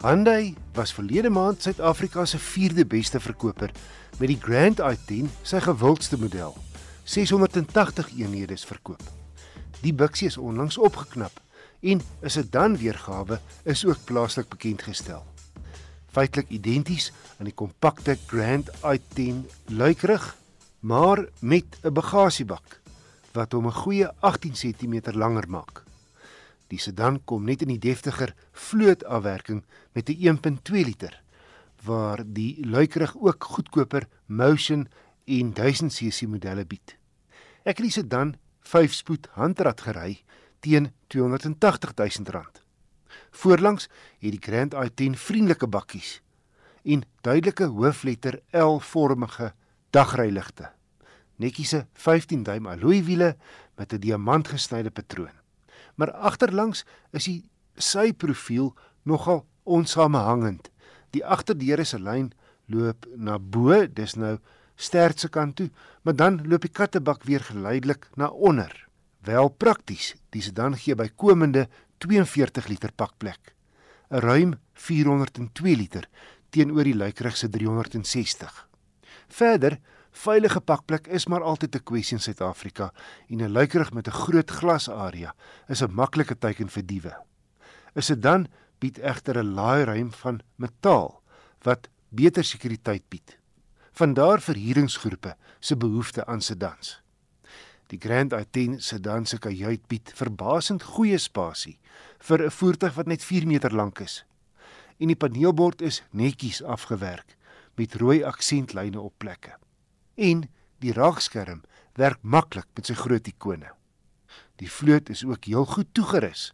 Hyundai was verlede maand Suid-Afrika se vierde beste verkoper met die Grand i10, sy gewildste model. 680 eenhede is verkoop. Die buksie is onlangs opgeknap en 'n sedan weergawe is ook plaaslik bekend gestel. Feitelik identies aan die kompakte Grand i10 luikerig, maar met 'n bagasiebak wat hom 'n goeie 18 cm langer maak. Die sedan kom net in die deftiger vlootafwerking met 'n 1.2 liter waar die luikerig ook goedkoper Motion en 1000cc modelle bied. Ek het die sedan 5-spoed handrat gery teen R280 000. Voorlangs het die Grand i10 vriendelike bakkies en duidelike hoofletter L-vormige dagryligte. Netjiese 15 duim alloy wiele met 'n diamantgesnyde patroon maar agterlangs is die sy profiel nogal onsamehangend. Die agterdeure se lyn loop na bo, dis nou sterk se kant toe, maar dan loop die kattebak weer geleidelik na onder. Wel prakties, dis dan gee by komende 42 liter pakplek. 'n Ruim 402 liter teenoor die luikerig se 360. Verder Veilige pakplek is maar altyd 'n kwessie in Suid-Afrika en 'n luikerig met 'n groot glasarea is 'n maklike teiken vir diewe. 'n Sedan bied egter 'n laairuim van metaal wat beter sekuriteit bied. Vandaar verhuuringsgroepe se behoefte aan sedans. Die Grand i10 sedan se kajuit bied verbasend goeie spasie vir 'n voertuig wat net 4 meter lank is. En die paneelbord is netjies afgewerk met rooi aksentlyne op plekke en die raakskerm werk maklik met sy groot ikone. Die vloot is ook heel goed toegerus.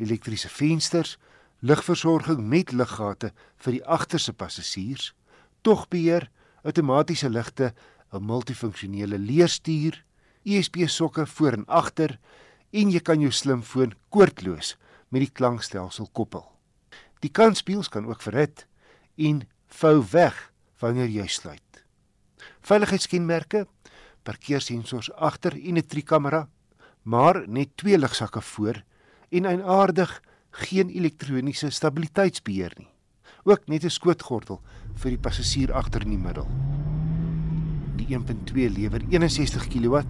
Elektriese vensters, ligversorging met liggate vir die agterste passasiers, togbeheer, outomatiese ligte, 'n multifunksionele leerstuur, USB sokke voor en agter en jy kan jou slimfoon koordloos met die klankstelsel koppel. Die kanspieels kan ook verhit en vou weg wanneer jy sluit veiligheidskenmerke, parkeersensors agter en 'n trikamera, maar net twee ligsakke voor en eienaardig geen elektroniese stabiliteitsbeheer nie. Ook net 'n skootgordel vir die passasier agter in die middel. Die 1.2 lewer 61 kW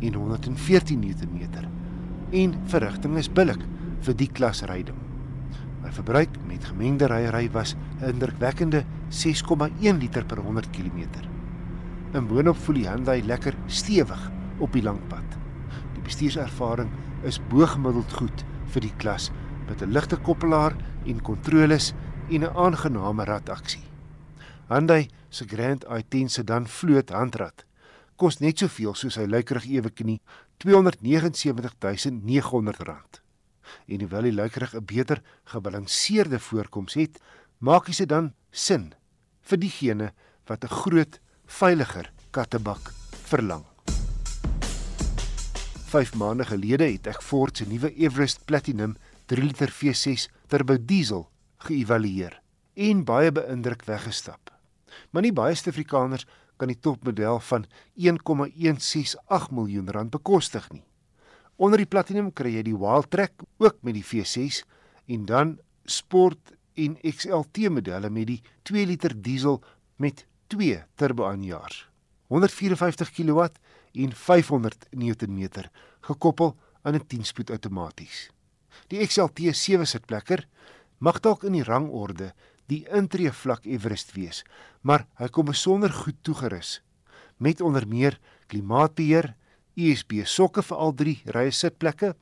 en 114 Nm en verrigting is billik vir die klas ryding. My verbruik met gemengde ryery was 'n indrukwekkende 6,1 liter per 100 km. En boonop voel die Hyundai lekker stewig op die lang pad. Die bestuurservaring is boogemiddeld goed vir die klas met 'n ligte koppelaar en kontroles en 'n aangename rataksie. Hyundai se Grand i10 sedan vloot handrat kos net soveel soos hy luikerig ewe knie R279900. En hoewel die luikerig 'n beter gebalanseerde voorkoms het, maak hy se dan sin vir diegene wat 'n groot veiliger kattebak verlang. 5 maande gelede het ek Ford se nuwe Everest Platinum 3 liter V6 turbo diesel geëvalueer en baie beïndruk weggestap. Maar nie baie Suid-Afrikaners kan die topmodel van 1,168 miljoen rand bekostig nie. Onder die Platinum kry jy die Wildtrak ook met die V6 en dan Sport en XLT modelle met die 2 liter diesel met 2 turbo aanjaars. 154 kW en 500 Nm gekoppel aan 'n 10-spoed outomaties. Die XLT 7 sitplekker mag dalk in die rangorde die intree vlak Everest wees, maar hy kom besonder goed toegerus met onder meer klimaatbeheer, USB sokke vir al drie rye sitplekke,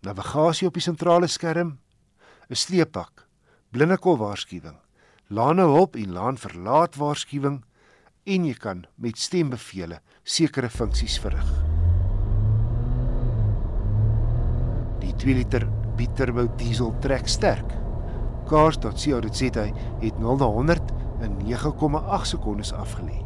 navigasie op die sentrale skerm, 'n sleeppak, blindekol waarskuwing laane hulp en laan verlaat waarskuwing en jy kan met stembevele sekere funksies verrig. Die 2 liter biturbo diesel trek sterk. Cars.co.za het 0 na 100 in 9,8 sekondes afgelê.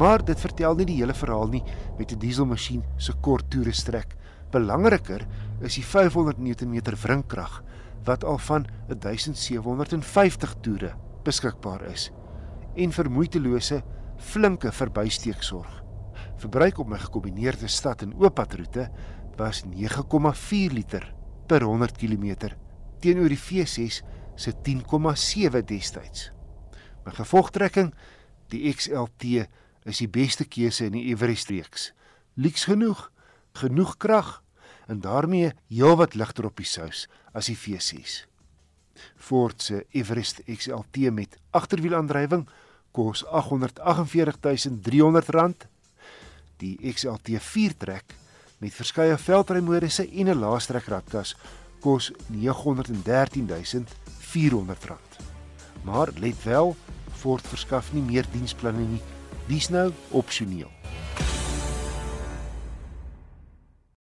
Maar dit vertel nie die hele verhaal nie met 'n dieselmasjien se kort toere strek. Belangriker is die 500 Nm wrinkrag wat al van 1750 toere beskikbaar is en vir moeitelose flinke verbysteek sorg. Verbruik op my gekombineerde stad en ooppadroete was 9,4 liter per 100 km teenoor die V6 se 10,7 destyds. My gevolgtrekking, die XLT is die beste keuse in die Everest reeks. Lyks genoeg, genoeg krag en daarmee heelwat ligter op die sous as die V6. Ford se Everest XLT met agterwielaandrywing kos R848300. Die XLT 4-trek met verskeie veldrymodusse en 'n laastrek ratkas kos R913400. Maar let wel, Ford verskaf nie meer diensplanne nie. Dis nou opsioneel.